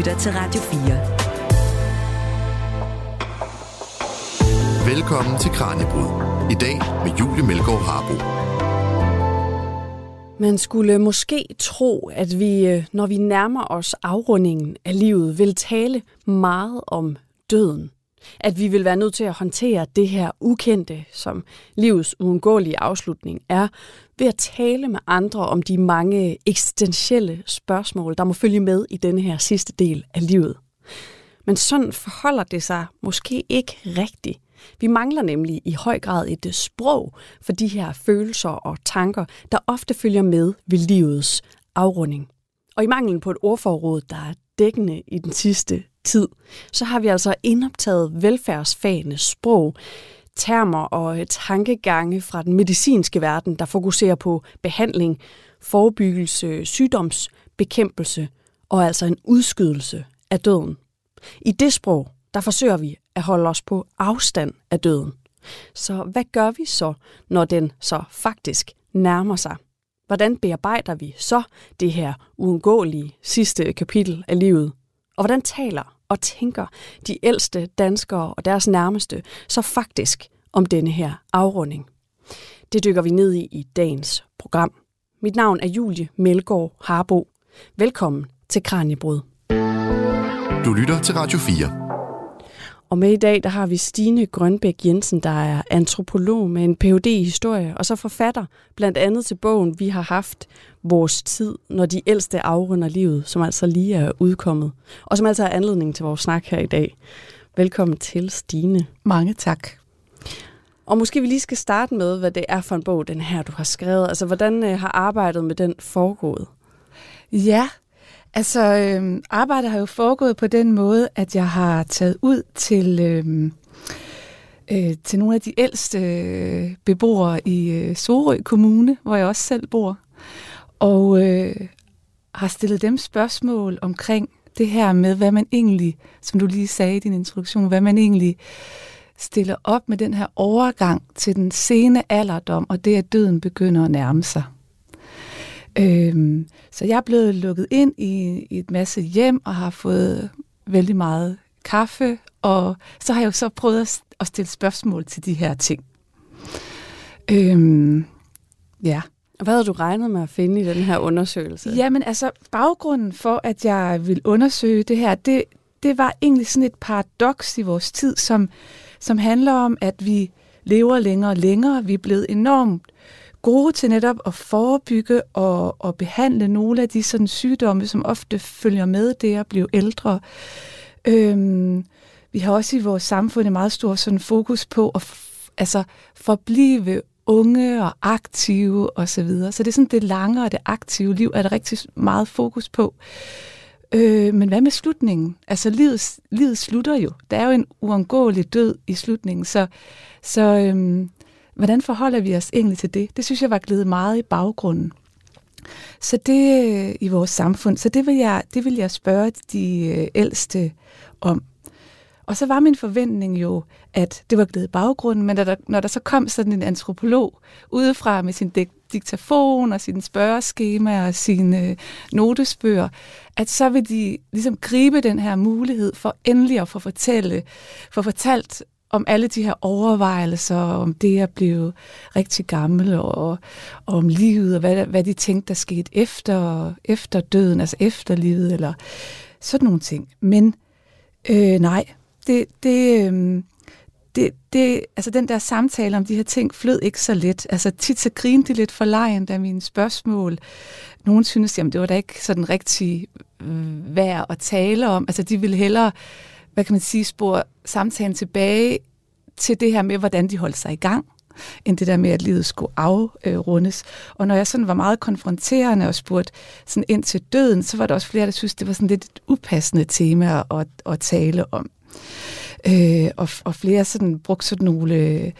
lytter til Radio 4. Velkommen til Kranjebrud. I dag med Julie Melgaard Harbo. Man skulle måske tro, at vi, øh, når vi nærmer os afrundingen af livet, vil tale meget om døden. At vi vil være nødt til at håndtere det her ukendte, som livets uundgåelige afslutning er, ved at tale med andre om de mange eksistentielle spørgsmål, der må følge med i denne her sidste del af livet. Men sådan forholder det sig måske ikke rigtigt. Vi mangler nemlig i høj grad et sprog for de her følelser og tanker, der ofte følger med ved livets afrunding. Og i manglen på et ordforråd, der er dækkende i den sidste tid, så har vi altså indoptaget velfærdsfagenes sprog, termer og øh, tankegange fra den medicinske verden, der fokuserer på behandling, forebyggelse, sygdomsbekæmpelse og altså en udskydelse af døden. I det sprog, der forsøger vi at holde os på afstand af døden. Så hvad gør vi så, når den så faktisk nærmer sig? Hvordan bearbejder vi så det her uundgåelige sidste kapitel af livet? Og hvordan taler og tænker de ældste danskere og deres nærmeste så faktisk om denne her afrunding? Det dykker vi ned i i dagens program. Mit navn er Julie Melgaard Harbo. Velkommen til Kranjebrud. Du lytter til Radio 4. Og med i dag, der har vi Stine Grønbæk Jensen, der er antropolog med en Ph.D. i historie, og så forfatter blandt andet til bogen, vi har haft vores tid, når de ældste afrunder livet, som altså lige er udkommet, og som altså er anledning til vores snak her i dag. Velkommen til, Stine. Mange tak. Og måske vi lige skal starte med, hvad det er for en bog, den her, du har skrevet. Altså, hvordan øh, har arbejdet med den foregået? Ja, Altså, øh, arbejdet har jo foregået på den måde, at jeg har taget ud til, øh, øh, til nogle af de ældste øh, beboere i øh, Sorø Kommune, hvor jeg også selv bor, og øh, har stillet dem spørgsmål omkring det her med, hvad man egentlig, som du lige sagde i din introduktion, hvad man egentlig stiller op med den her overgang til den sene alderdom, og det, at døden begynder at nærme sig. Øhm, så jeg er blevet lukket ind i, i et masse hjem og har fået vældig meget kaffe, og så har jeg jo så prøvet at, at stille spørgsmål til de her ting. Øhm, ja. Hvad havde du regnet med at finde i den her undersøgelse? Jamen altså, baggrunden for, at jeg vil undersøge det her, det, det var egentlig sådan et paradoks i vores tid, som, som handler om, at vi lever længere og længere. Vi er blevet enormt gode til netop at forebygge og, og behandle nogle af de sådan sygdomme, som ofte følger med det at blive ældre. Øhm, vi har også i vores samfund et meget stort sådan fokus på at altså, forblive unge og aktive osv. Så, videre. så det er sådan det lange og det aktive liv, er der rigtig meget fokus på. Øh, men hvad med slutningen? Altså livet, livet slutter jo. Der er jo en uundgåelig død i slutningen, så, så øhm, Hvordan forholder vi os egentlig til det? Det synes jeg var glædet meget i baggrunden. Så det øh, i vores samfund, så det vil jeg, det vil jeg spørge de øh, ældste om. Og så var min forventning jo, at det var glædet baggrunden, men da der, når der så kom sådan en antropolog udefra med sin diktafon og sin spørgeskema og sine øh, notesbøger, at så vil de ligesom gribe den her mulighed for endelig at få fortælle, få fortalt om alle de her overvejelser, om det at blive rigtig gammel, og, og om livet, og hvad, hvad de tænkte, der skete efter, efter døden, altså efter livet, eller sådan nogle ting. Men øh, nej, det, det, øh, det, det, altså den der samtale om de her ting flød ikke så let. Altså tit så grinede de lidt for lejen, da mine spørgsmål. Nogen synes, jamen det var da ikke sådan rigtig øh, værd at tale om. Altså de ville hellere hvad kan man sige, spore samtalen tilbage til det her med, hvordan de holdt sig i gang, end det der med, at livet skulle afrundes. Og når jeg sådan var meget konfronterende og spurgte sådan ind til døden, så var der også flere, der synes, det var sådan lidt et upassende tema at, at tale om. Øh, og, og flere sådan brugte sådan nogle øh,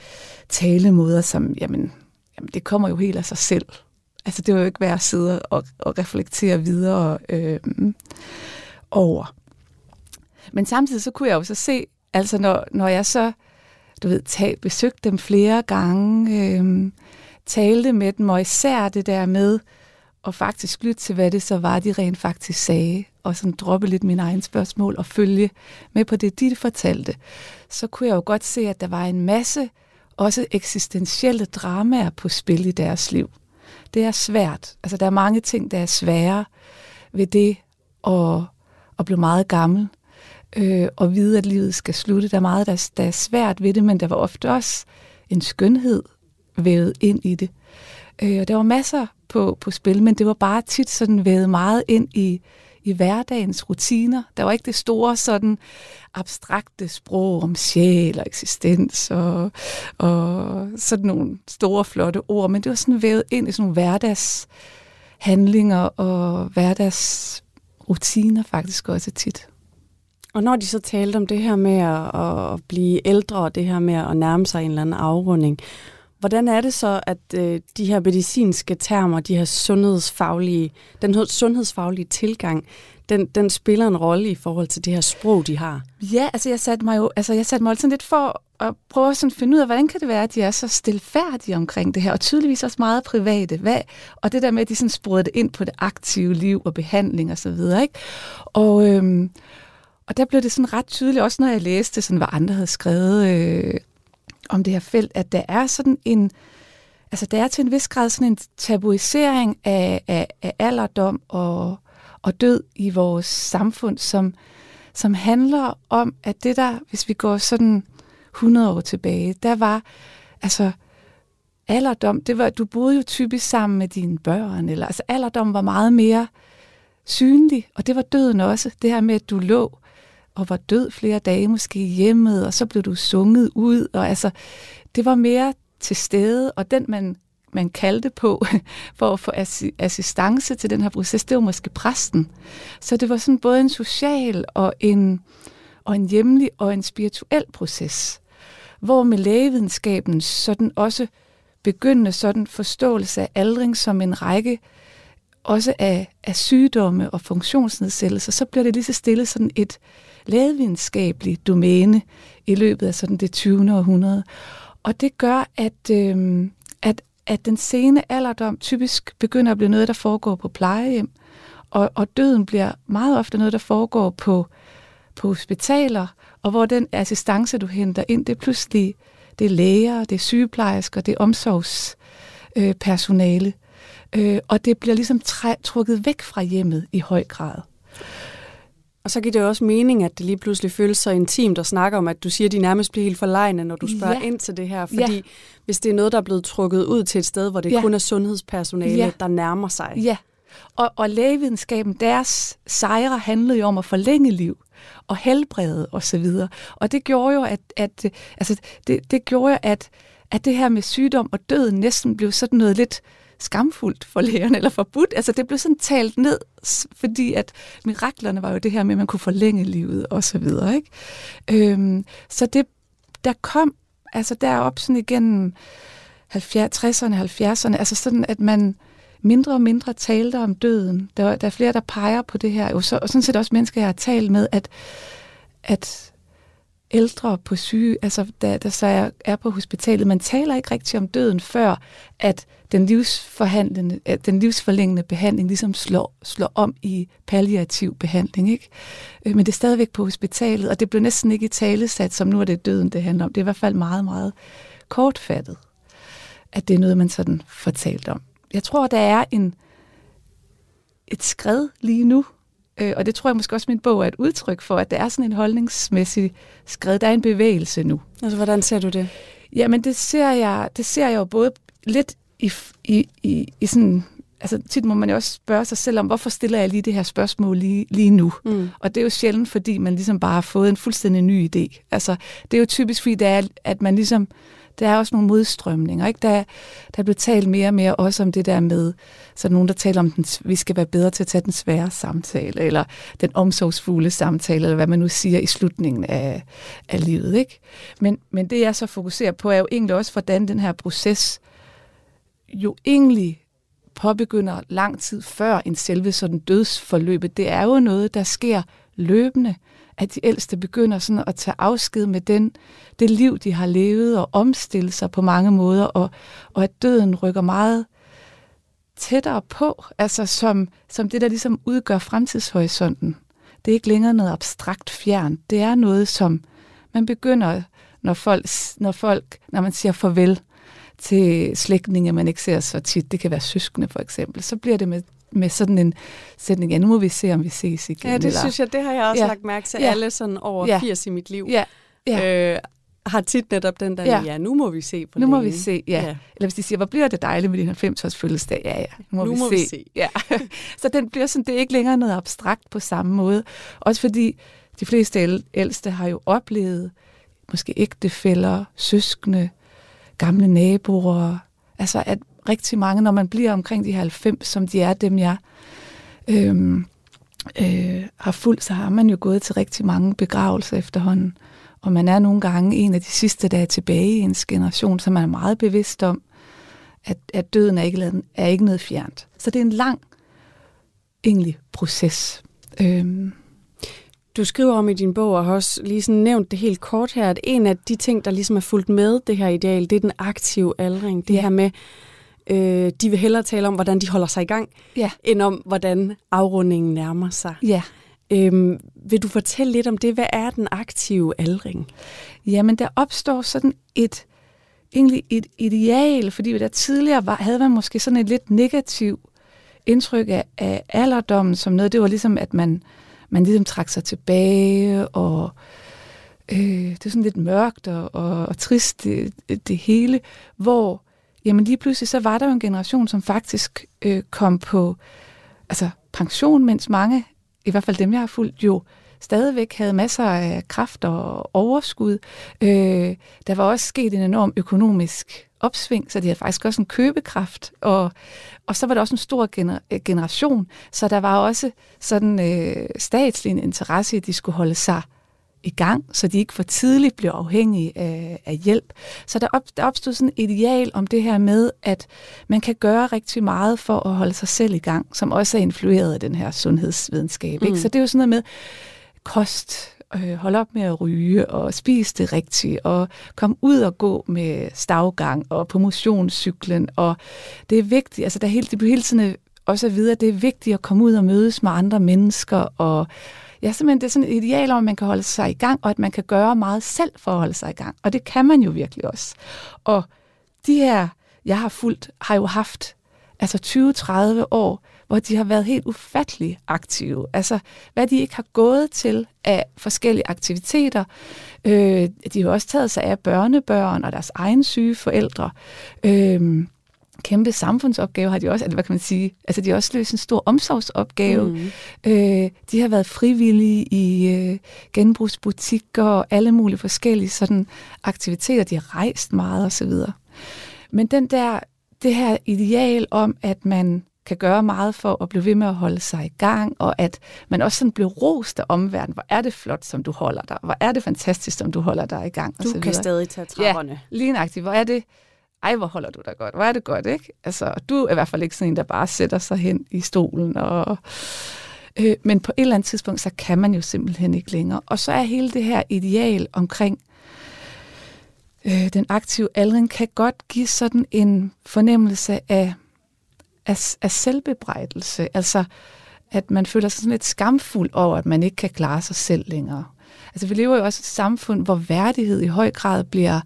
talemåder, som, jamen, jamen, det kommer jo helt af sig selv. Altså, det var jo ikke værd at sidde og, og reflektere videre øh, over. Men samtidig så kunne jeg jo så se, altså når, når jeg så, du ved, tag, besøgte dem flere gange, øh, talte med dem, og især det der med at faktisk lytte til, hvad det så var, de rent faktisk sagde, og sådan droppe lidt mine egne spørgsmål og følge med på det, de fortalte, så kunne jeg jo godt se, at der var en masse også eksistentielle dramaer på spil i deres liv. Det er svært. Altså, der er mange ting, der er svære ved det at, at blive meget gammel øh, og vide, at livet skal slutte. Der er meget, der, der er svært ved det, men der var ofte også en skønhed vævet ind i det. Øh, og der var masser på, på spil, men det var bare tit sådan vævet meget ind i, i hverdagens rutiner. Der var ikke det store sådan abstrakte sprog om sjæl og eksistens og, og sådan nogle store, flotte ord, men det var sådan vævet ind i sådan nogle hverdagshandlinger og hverdagsrutiner faktisk også tit. Og når de så talte om det her med at, at blive ældre, og det her med at nærme sig en eller anden afrunding, hvordan er det så, at øh, de her medicinske termer, de her sundhedsfaglige, den sundhedsfaglige tilgang, den, den spiller en rolle i forhold til det her sprog, de har? Ja, altså jeg satte mig jo altså jeg satte mig sådan lidt for at prøve at finde ud af, hvordan kan det være, at de er så stilfærdige omkring det her, og tydeligvis også meget private. Hvad? Og det der med, at de sådan sprøjte det ind på det aktive liv og behandling og så videre. Ikke? Og, øhm, og der blev det sådan ret tydeligt, også når jeg læste, sådan, hvad andre havde skrevet øh, om det her felt, at der er sådan en, altså der er til en vis grad sådan en tabuisering af, af, af alderdom og, og død i vores samfund, som, som handler om, at det der, hvis vi går sådan 100 år tilbage, der var, altså, alderdom, det var, du boede jo typisk sammen med dine børn, eller altså alderdom var meget mere synlig, og det var døden også, det her med, at du lå og var død flere dage måske hjemmet, og så blev du sunget ud, og altså, det var mere til stede, og den man, man kaldte på for at få assistance til den her proces, det var måske præsten. Så det var sådan både en social og en, og en hjemlig og en spirituel proces, hvor med lægevidenskaben sådan også begyndende sådan forståelse af aldring som en række også af, af sygdomme og funktionsnedsættelser, så bliver det lige så stille sådan et, lægevidenskabeligt domæne i løbet af sådan det 20. århundrede. Og det gør, at, øh, at, at den sene alderdom typisk begynder at blive noget, der foregår på plejehjem, og, og døden bliver meget ofte noget, der foregår på, på hospitaler, og hvor den assistance, du henter ind, det er pludselig det er læger, det er sygeplejersker, det er omsorgspersonale, øh, og det bliver ligesom træ, trukket væk fra hjemmet i høj grad. Og så giver det jo også mening, at det lige pludselig føles så intimt at snakke om, at du siger, at de nærmest bliver helt forlegne, når du spørger ja. ind til det her. Fordi ja. hvis det er noget, der er blevet trukket ud til et sted, hvor det ja. kun er sundhedspersonale, ja. der nærmer sig. Ja, og, og lægevidenskaben, deres sejre handlede jo om at forlænge liv og helbrede osv. Og, så videre. og det gjorde jo, at, at, altså, det, det gjorde jo, at, at det her med sygdom og død næsten blev sådan noget lidt skamfuldt for lægerne, eller forbudt. Altså det blev sådan talt ned, fordi at miraklerne var jo det her med, at man kunne forlænge livet og så videre. Ikke? Øhm, så det, der kom, altså derop sådan igennem 70, 60'erne, 70'erne, altså sådan, at man mindre og mindre talte om døden. Der, der er flere, der peger på det her, og, så, og sådan set også mennesker, jeg har talt med, at, at ældre på syge, altså der, der så er, er på hospitalet, man taler ikke rigtig om døden, før at den, livsforhandlende, at den livsforlængende behandling ligesom slår, slår om i palliativ behandling. Ikke? Øh, men det er stadigvæk på hospitalet, og det blev næsten ikke i talesat, som nu er det døden, det handler om. Det er i hvert fald meget, meget kortfattet, at det er noget, man sådan fortalt om. Jeg tror, der er en, et skred lige nu, øh, og det tror jeg måske også, min bog er et udtryk for, at der er sådan en holdningsmæssig skred. Der er en bevægelse nu. Altså, hvordan ser du det? Jamen, det ser jeg, det ser jeg jo både lidt i, i, i, i sådan altså tit må man jo også spørge sig selv om, hvorfor stiller jeg lige det her spørgsmål lige, lige nu? Mm. Og det er jo sjældent, fordi man ligesom bare har fået en fuldstændig ny idé. Altså, det er jo typisk, fordi det er, at man ligesom, der er også nogle modstrømninger. Ikke? Der, der er blevet talt mere og mere også om det der med, så er nogen, der taler om, at vi skal være bedre til at tage den svære samtale, eller den omsorgsfulde samtale, eller hvad man nu siger i slutningen af, af livet. Ikke? Men, men det, jeg så fokuserer på, er jo egentlig også, hvordan den her proces jo egentlig påbegynder lang tid før en selve sådan dødsforløbet. Det er jo noget, der sker løbende, at de ældste begynder sådan at tage afsked med den, det liv, de har levet, og omstille sig på mange måder, og, og at døden rykker meget tættere på, altså som, som det, der ligesom udgør fremtidshorisonten. Det er ikke længere noget abstrakt fjern. Det er noget, som man begynder, når folk, når folk, når man siger farvel til slægtninge, man ikke ser så tit, det kan være søskende for eksempel, så bliver det med med sådan en sætning, ja, nu må vi se, om vi ses igen. Ja, det eller, synes jeg, det har jeg også ja, lagt mærke til. ja, Alle sådan over ja, 80 i mit liv ja, ja. øh, har tit netop den der, ja, ja nu må vi se på Nu må længe. vi se, ja. ja. Eller hvis de siger, hvor bliver det dejligt med din 90-års fødselsdag? Ja, ja, nu må, nu vi, må se. vi se. Ja. Så den bliver sådan, det er ikke længere noget abstrakt på samme måde. Også fordi de fleste ældste har jo oplevet måske ægtefæller, søskende, gamle naboer. Altså at rigtig mange, når man bliver omkring de 90, som de er dem, jeg øhm, øh, har fulgt, så har man jo gået til rigtig mange begravelser efterhånden. Og man er nogle gange en af de sidste, der er tilbage i ens generation, så man er meget bevidst om, at, at døden er ikke, er ikke noget fjernt. Så det er en lang, egentlig proces. Øhm. Du skriver om i din bog, og har også lige sådan nævnt det helt kort her, at en af de ting, der ligesom er fulgt med det her ideal, det er den aktive aldring. Det ja. her med, øh, de vil hellere tale om, hvordan de holder sig i gang, ja. end om, hvordan afrundingen nærmer sig. Ja. Øhm, vil du fortælle lidt om det? Hvad er den aktive aldring? Jamen, der opstår sådan et, egentlig et ideal, fordi der tidligere var, havde man måske sådan et lidt negativ indtryk af, af alderdommen som noget. Det var ligesom, at man, man ligesom trak sig tilbage, og øh, det er sådan lidt mørkt og, og, og trist, det, det hele, hvor jamen lige pludselig så var der jo en generation, som faktisk øh, kom på altså pension, mens mange, i hvert fald dem jeg har fulgt, jo stadigvæk havde masser af kraft og overskud. Øh, der var også sket en enorm økonomisk opsving, så de havde faktisk også en købekraft, og, og så var der også en stor gener- øh, generation, så der var også sådan øh, statslig interesse i, at de skulle holde sig i gang, så de ikke for tidligt blev afhængige af, af hjælp. Så der, op, der opstod sådan et ideal om det her med, at man kan gøre rigtig meget for at holde sig selv i gang, som også er influeret af den her sundhedsvidenskab. Mm. Ikke? Så det er jo sådan noget med kost, øh, holde op med at ryge og spise det rigtigt, og komme ud og gå med stavgang og på motionscyklen. Og det er vigtigt, altså der er helt, det bliver hele tiden også at vide, at det er vigtigt at komme ud og mødes med andre mennesker og Ja, simpelthen det er sådan et ideal om, at man kan holde sig i gang, og at man kan gøre meget selv for at holde sig i gang. Og det kan man jo virkelig også. Og de her, jeg har fulgt, har jo haft altså 20-30 år, hvor de har været helt ufattelig aktive. Altså, hvad de ikke har gået til af forskellige aktiviteter. Øh, de har også taget sig af børnebørn og deres egen syge forældre. Øh, kæmpe samfundsopgave har de også, altså hvad kan man sige, altså de har også løst en stor omsorgsopgave. Mm. Øh, de har været frivillige i øh, genbrugsbutikker og alle mulige forskellige sådan aktiviteter. De har rejst meget osv. Men den der, det her ideal om, at man kan gøre meget for at blive ved med at holde sig i gang, og at man også sådan bliver rost af omverdenen. Hvor er det flot, som du holder dig. Hvor er det fantastisk, som du holder dig i gang. Du og kan stadig tage trapperne. Ja, lige Hvor er det ej, hvor holder du dig godt, hvor er det godt, ikke? Altså, du er i hvert fald ikke sådan en, der bare sætter sig hen i stolen. Og, øh, men på et eller andet tidspunkt, så kan man jo simpelthen ikke længere. Og så er hele det her ideal omkring øh, den aktive aldring, kan godt give sådan en fornemmelse af, af, af selvbebrejdelse. Altså, at man føler sig sådan lidt skamfuld over, at man ikke kan klare sig selv længere. Altså, vi lever jo også i et samfund, hvor værdighed i høj grad bliver øh,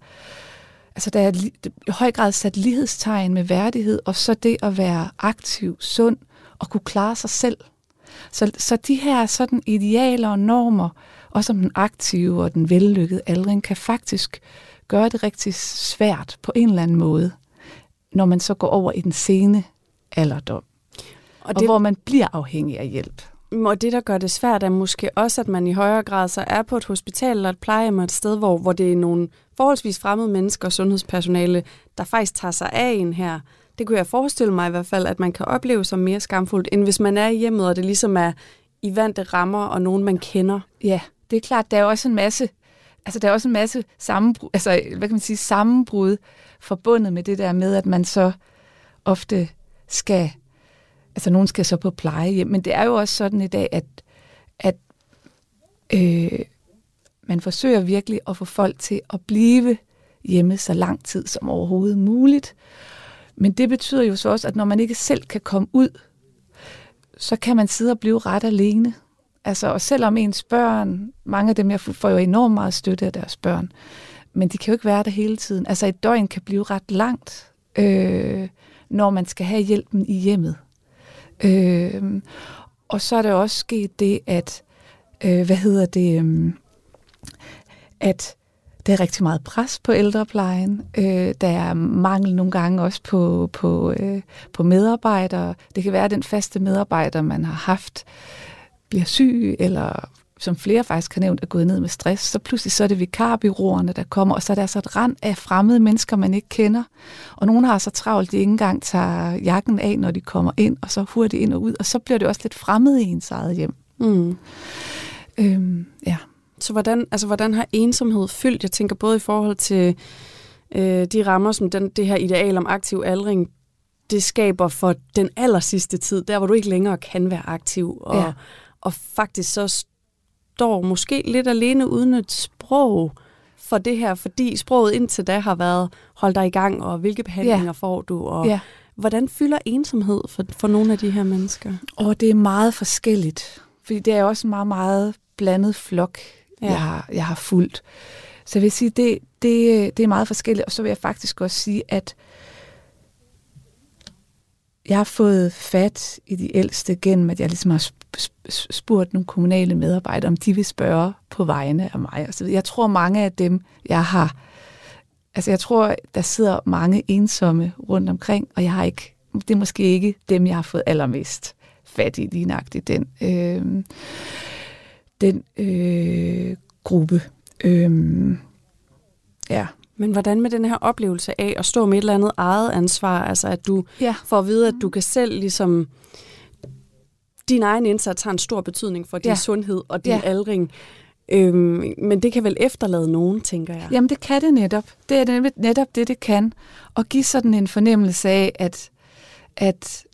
altså der er i høj grad sat lighedstegn med værdighed, og så det at være aktiv, sund og kunne klare sig selv. Så, så de her sådan idealer og normer, også om den aktive og den vellykkede aldring, kan faktisk gøre det rigtig svært på en eller anden måde, når man så går over i den sene alderdom, og, det, og hvor man bliver afhængig af hjælp. Og det, der gør det svært, er måske også, at man i højere grad så er på et hospital eller et plejehjem et sted, hvor, hvor det er nogle forholdsvis fremmede mennesker, og sundhedspersonale, der faktisk tager sig af en her. Det kunne jeg forestille mig i hvert fald, at man kan opleve som mere skamfuldt, end hvis man er i hjemmet, og det ligesom er i vante rammer, og nogen man kender. Ja, det er klart, der er også en masse, altså der er også en masse sammenbrud, altså hvad kan man sige, sammenbrud forbundet med det der med, at man så ofte skal altså nogen skal så på plejehjem, men det er jo også sådan i dag, at, at øh, man forsøger virkelig at få folk til at blive hjemme så lang tid som overhovedet muligt. Men det betyder jo så også, at når man ikke selv kan komme ud, så kan man sidde og blive ret alene. Altså, og selvom ens børn, mange af dem, jeg får jo enormt meget støtte af deres børn, men de kan jo ikke være der hele tiden. Altså, et døgn kan blive ret langt, øh, når man skal have hjælpen i hjemmet. Øh, og så er der også sket det, at, øh, hvad hedder det, øh, at der er rigtig meget pres på ældreplejen. Øh, der er mangel nogle gange også på, på, øh, på medarbejdere. Det kan være, at den faste medarbejder, man har haft, bliver syg, eller som flere faktisk har nævnt, er gået ned med stress. Så pludselig så er det vikarbyråerne, der kommer, og så er der altså et rand af fremmede mennesker, man ikke kender. Og nogle har så travlt, de ikke engang tager jakken af, når de kommer ind, og så hurtigt ind og ud. Og så bliver det også lidt fremmed i ens eget hjem. Mm. Øhm, ja. Så hvordan, altså, hvordan har ensomhed fyldt? Jeg tænker både i forhold til øh, de rammer, som den, det her ideal om aktiv aldring, det skaber for den aller sidste tid, der hvor du ikke længere kan være aktiv, og, ja. og faktisk så står måske lidt alene uden et sprog for det her, fordi sproget indtil da har været, hold dig i gang, og hvilke behandlinger ja. får du, og ja. hvordan fylder ensomhed for, for nogle af de her mennesker? Og det er meget forskelligt, fordi det er også en meget, meget blandet flok ja. jeg, har, jeg har fulgt. Så jeg vil sige, det, det, det er meget forskelligt. Og så vil jeg faktisk også sige, at jeg har fået fat i de ældste gennem, at jeg ligesom har spurgt nogle kommunale medarbejdere, om de vil spørge på vegne af mig. Så jeg tror, mange af dem, jeg har... Altså, jeg tror, der sidder mange ensomme rundt omkring, og jeg har ikke... Det er måske ikke dem, jeg har fået allermest fat i, lige nøjagtigt den. Øh, den øh, gruppe. Øh, ja. Men hvordan med den her oplevelse af at stå med et eller andet eget ansvar, altså at du ja. får at vide, at du kan selv ligesom, din egen indsats har en stor betydning for din ja. sundhed og din ja. aldring. Øhm, men det kan vel efterlade nogen, tænker jeg. Jamen det kan det netop. Det er netop det, det kan. Og give sådan en fornemmelse af, at, at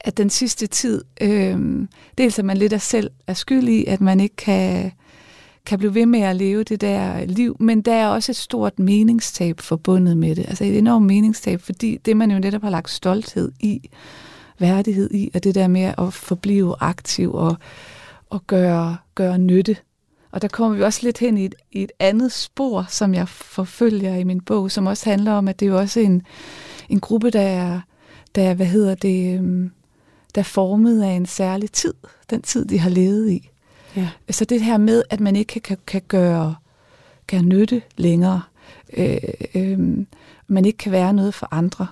at den sidste tid, øh, dels at man lidt af selv er skyld i, at man ikke kan, kan blive ved med at leve det der liv, men der er også et stort meningstab forbundet med det. Altså et enormt meningstab, fordi det man jo netop har lagt stolthed i, værdighed i, og det der med at forblive aktiv og, og gøre, gøre nytte. Og der kommer vi også lidt hen i et, i et andet spor, som jeg forfølger i min bog, som også handler om, at det er jo også en, en gruppe, der er, der hvad hedder det, øh, der er formet af en særlig tid, den tid, de har levet i. Ja. Så det her med, at man ikke kan, kan gøre, kan nytte længere, øh, øh, man ikke kan være noget for andre,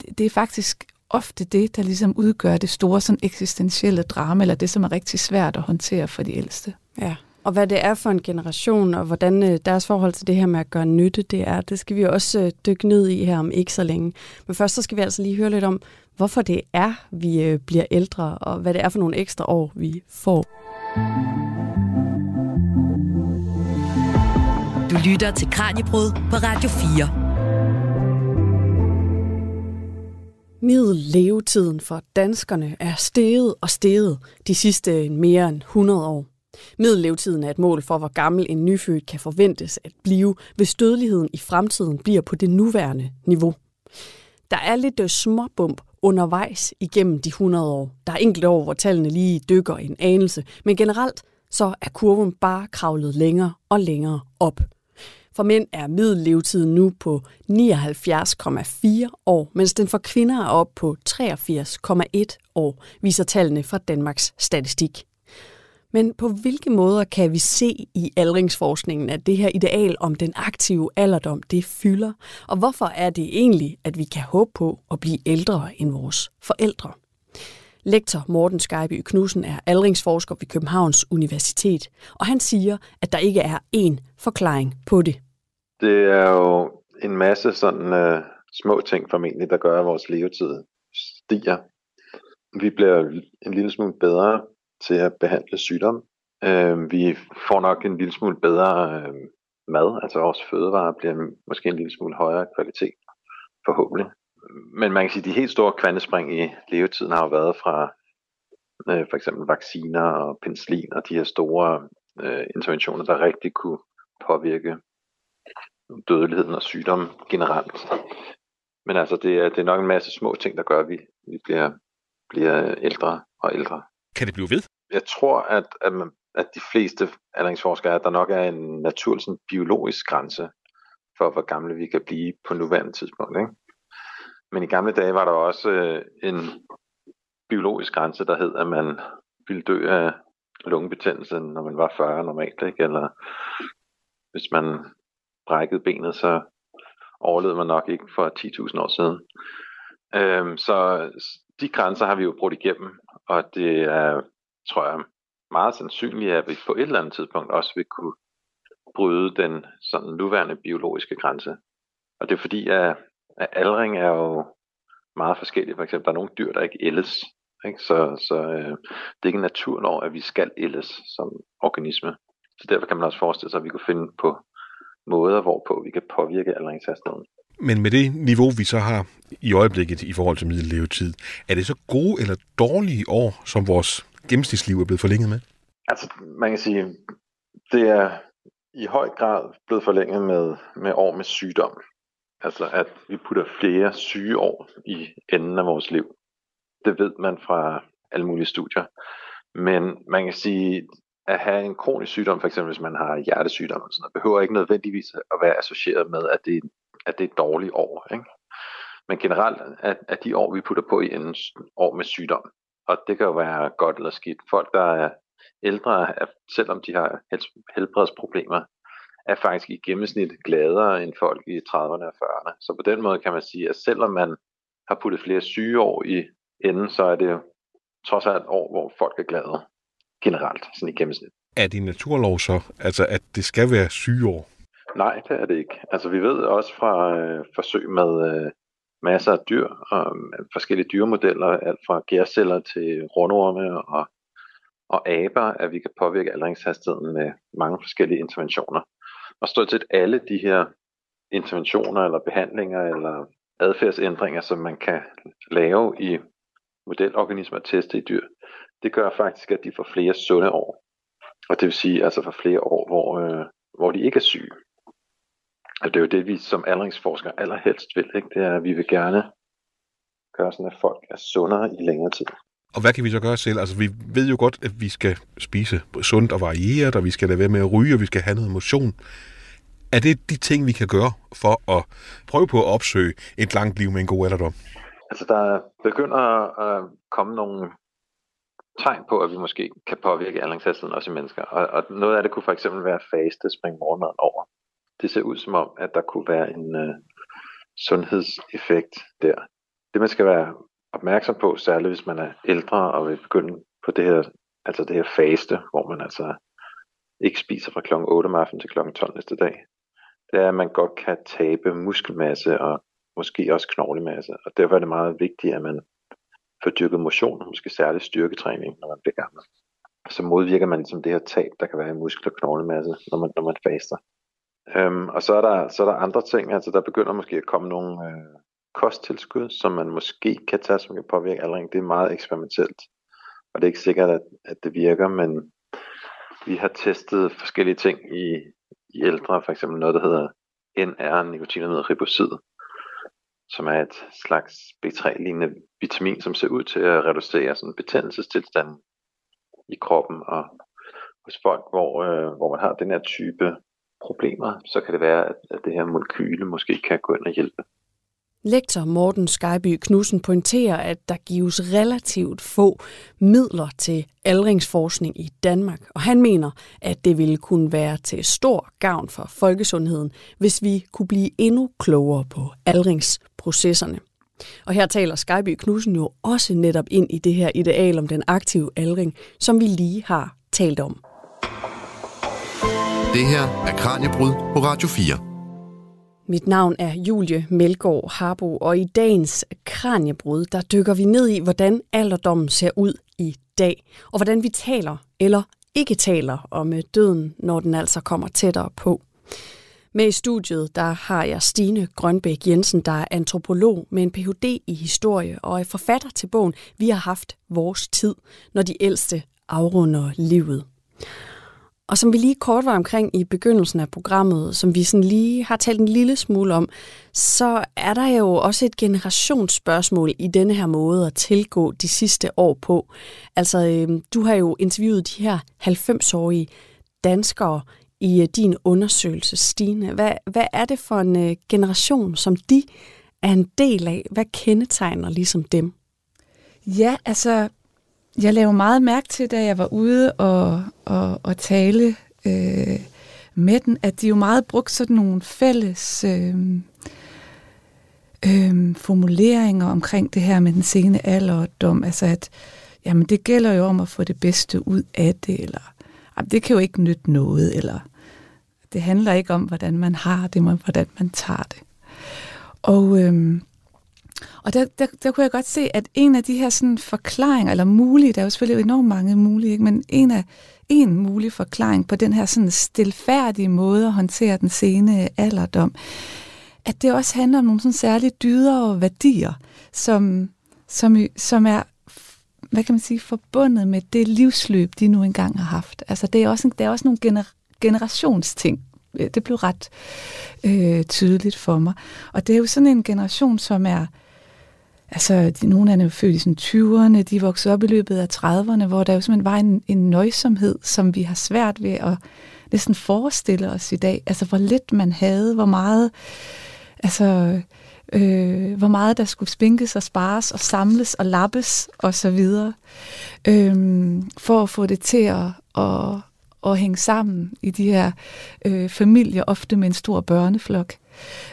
det, det er faktisk ofte det, der ligesom udgør det store sådan eksistentielle drama, eller det, som er rigtig svært at håndtere for de ældste. Ja, og hvad det er for en generation, og hvordan øh, deres forhold til det her med at gøre nytte, det er, det skal vi også øh, dykke ned i her om ikke så længe. Men først så skal vi altså lige høre lidt om, hvorfor det er, vi øh, bliver ældre, og hvad det er for nogle ekstra år, vi får. Du lytter til Kranjebrud på Radio 4. Middellevetiden for danskerne er steget og steget de sidste mere end 100 år. Middellevetiden er et mål for, hvor gammel en nyfødt kan forventes at blive, hvis dødeligheden i fremtiden bliver på det nuværende niveau. Der er lidt øh, småbump undervejs igennem de 100 år. Der er enkelte år, hvor tallene lige dykker en anelse, men generelt så er kurven bare kravlet længere og længere op. For mænd er middellevetiden nu på 79,4 år, mens den for kvinder er op på 83,1 år, viser tallene fra Danmarks Statistik. Men på hvilke måder kan vi se i aldringsforskningen, at det her ideal om den aktive alderdom, det fylder? Og hvorfor er det egentlig, at vi kan håbe på at blive ældre end vores forældre? Lektor Morten Skejby Knudsen er aldringsforsker ved Københavns Universitet, og han siger, at der ikke er én forklaring på det. Det er jo en masse sådan uh, små ting formentlig, der gør, at vores levetid stiger. Vi bliver en lille smule bedre til at behandle sygdom. Øh, vi får nok en lille smule bedre øh, mad, altså vores fødevarer bliver måske en lille smule højere kvalitet, forhåbentlig. Men man kan sige, at de helt store kvantespring i levetiden har jo været fra øh, for eksempel vacciner og penicillin og de her store øh, interventioner, der rigtig kunne påvirke dødeligheden og sygdom generelt. men altså, det er, det er nok en masse små ting, der gør, at vi, vi bliver, bliver ældre og ældre. Kan det blive ved? Jeg tror, at, at, man, at de fleste aldringsforskere, at der nok er en naturlig sådan, biologisk grænse for, hvor gamle vi kan blive på nuværende tidspunkt. Ikke? Men i gamle dage var der også øh, en biologisk grænse, der hed, at man ville dø af lungebetændelse, når man var 40 normalt, ikke? eller hvis man brækkede benet, så overlevede man nok ikke for 10.000 år siden. Øhm, så de grænser har vi jo brudt igennem, og det er, tror jeg, meget sandsynligt, at vi på et eller andet tidspunkt også vil kunne bryde den sådan nuværende biologiske grænse. Og det er fordi, at, at aldring er jo meget forskellig. For eksempel, der er nogle dyr, der ikke ældes. Ikke? Så, så øh, det er ikke en naturlov, at vi skal ældes som organisme. Så derfor kan man også forestille sig, at vi kunne finde på måder, hvorpå vi kan påvirke aldringshastigheden. Men med det niveau, vi så har i øjeblikket i forhold til middellevetid, er det så gode eller dårlige år, som vores gennemsnitsliv er blevet forlænget med? Altså, man kan sige, det er i høj grad blevet forlænget med, med år med sygdom. Altså, at vi putter flere syge år i enden af vores liv. Det ved man fra alle mulige studier. Men man kan sige, at have en kronisk sygdom, for eksempel hvis man har hjertesygdom, sådan noget, behøver ikke nødvendigvis at være associeret med, at det, at det er et dårligt år. Ikke? Men generelt er, er de år, vi putter på i enden, år med sygdom. Og det kan jo være godt eller skidt. Folk, der er ældre, er, selvom de har helbredsproblemer, er faktisk i gennemsnit gladere end folk i 30'erne og 40'erne. Så på den måde kan man sige, at selvom man har puttet flere syge år i enden, så er det jo trods alt år, hvor folk er glade generelt, sådan i gennemsnit. Er det en naturlov så, altså at det skal være sygeår? Nej, det er det ikke. Altså vi ved også fra øh, forsøg med øh, masser af dyr og øh, forskellige dyremodeller, alt fra gærceller til rundorme og, og aber, at vi kan påvirke aldringshastigheden med mange forskellige interventioner. Og stort set alle de her interventioner eller behandlinger eller adfærdsændringer, som man kan lave i modelorganismer og teste i dyr, det gør faktisk, at de får flere sunde år. Og det vil sige, altså for flere år, hvor, øh, hvor de ikke er syge. Og det er jo det, vi som aldringsforskere allerhelst vil. Ikke? Det er, at vi vil gerne gøre sådan, at folk er sundere i længere tid. Og hvad kan vi så gøre selv? Altså, vi ved jo godt, at vi skal spise sundt og varieret, og vi skal lade være med at ryge, og vi skal have noget motion. Er det de ting, vi kan gøre for at prøve på at opsøge et langt liv med en god alderdom? Altså, der begynder at komme nogle tegn på, at vi måske kan påvirke aldringshastigheden også i mennesker. Og, og noget af det kunne for eksempel være faste, springe morgenmaden over. Det ser ud som om, at der kunne være en øh, sundhedseffekt der. Det man skal være opmærksom på, særligt hvis man er ældre og vil begynde på det her, altså det her faste, hvor man altså ikke spiser fra kl. 8 om aftenen til kl. 12 næste dag, det er, at man godt kan tabe muskelmasse og måske også knoglemasse. Og derfor er det meget vigtigt, at man får dyrket motion, og måske særligt styrketræning, når man bliver gammel. Så modvirker man ligesom det her tab, der kan være i muskel- og knoglemasse, når man, når man faster. Øhm, og så er, der, så er der andre ting, altså der begynder måske at komme nogle øh, kosttilskud, som man måske kan tage, som kan påvirke aldring. Det er meget eksperimentelt, og det er ikke sikkert, at, at det virker, men vi har testet forskellige ting i, i ældre, for eksempel noget, der hedder NR, nikotinamid ribosid, som er et slags B3-lignende vitamin, som ser ud til at reducere sådan betændelsestilstanden i kroppen. Og hos folk, hvor, øh, hvor man har den her type problemer, så kan det være, at, at det her molekyle måske kan gå ind og hjælpe. Lektor Morten Skyby Knudsen pointerer, at der gives relativt få midler til aldringsforskning i Danmark, og han mener, at det ville kunne være til stor gavn for folkesundheden, hvis vi kunne blive endnu klogere på aldringsprocesserne. Og her taler Skyby Knudsen jo også netop ind i det her ideal om den aktive aldring, som vi lige har talt om. Det her er Kranjebrud på Radio 4. Mit navn er Julie Melgaard Harbo, og i dagens Kranjebrud, der dykker vi ned i, hvordan alderdommen ser ud i dag, og hvordan vi taler eller ikke taler om øh, døden, når den altså kommer tættere på. Med i studiet der har jeg Stine Grønbæk Jensen, der er antropolog med en Ph.D. i historie og er forfatter til bogen Vi har haft vores tid, når de ældste afrunder livet. Og som vi lige kort var omkring i begyndelsen af programmet, som vi sådan lige har talt en lille smule om, så er der jo også et generationsspørgsmål i denne her måde at tilgå de sidste år på. Altså, øhm, du har jo interviewet de her 90-årige danskere i øh, din undersøgelse, Stine. Hvad, hvad er det for en øh, generation, som de er en del af? Hvad kendetegner ligesom dem? Ja, altså, jeg lavede meget mærke til, da jeg var ude og, og, og tale øh, med den, at de jo meget brugte sådan nogle fælles øh, øh, formuleringer omkring det her med den sene alderdom. Altså, at jamen, det gælder jo om at få det bedste ud af det, eller jamen, det kan jo ikke nytte noget, eller det handler ikke om, hvordan man har det, men hvordan man tager det. Og, Øh, og der, der, der kunne jeg godt se, at en af de her sådan forklaringer, eller mulige, der er jo selvfølgelig enormt mange mulige, ikke? men en af en mulig forklaring på den her sådan stilfærdige måde at håndtere den sene alderdom, at det også handler om nogle sådan særlige dyder og værdier, som, som, som er hvad kan man sige, forbundet med det livsløb, de nu engang har haft. Altså det er også, det er også nogle gener- generationsting. Det blev ret øh, tydeligt for mig. Og det er jo sådan en generation, som er, altså de, nogle af dem er født i sådan 20'erne, de voksede op i løbet af 30'erne, hvor der jo simpelthen var en, en nøjsomhed, som vi har svært ved at næsten forestille os i dag. Altså hvor lidt man havde, hvor meget, altså øh, hvor meget der skulle spinkes og spares og samles og lappes og så videre, øh, for at få det til at, at, at hænge sammen i de her øh, familier, ofte med en stor børneflok,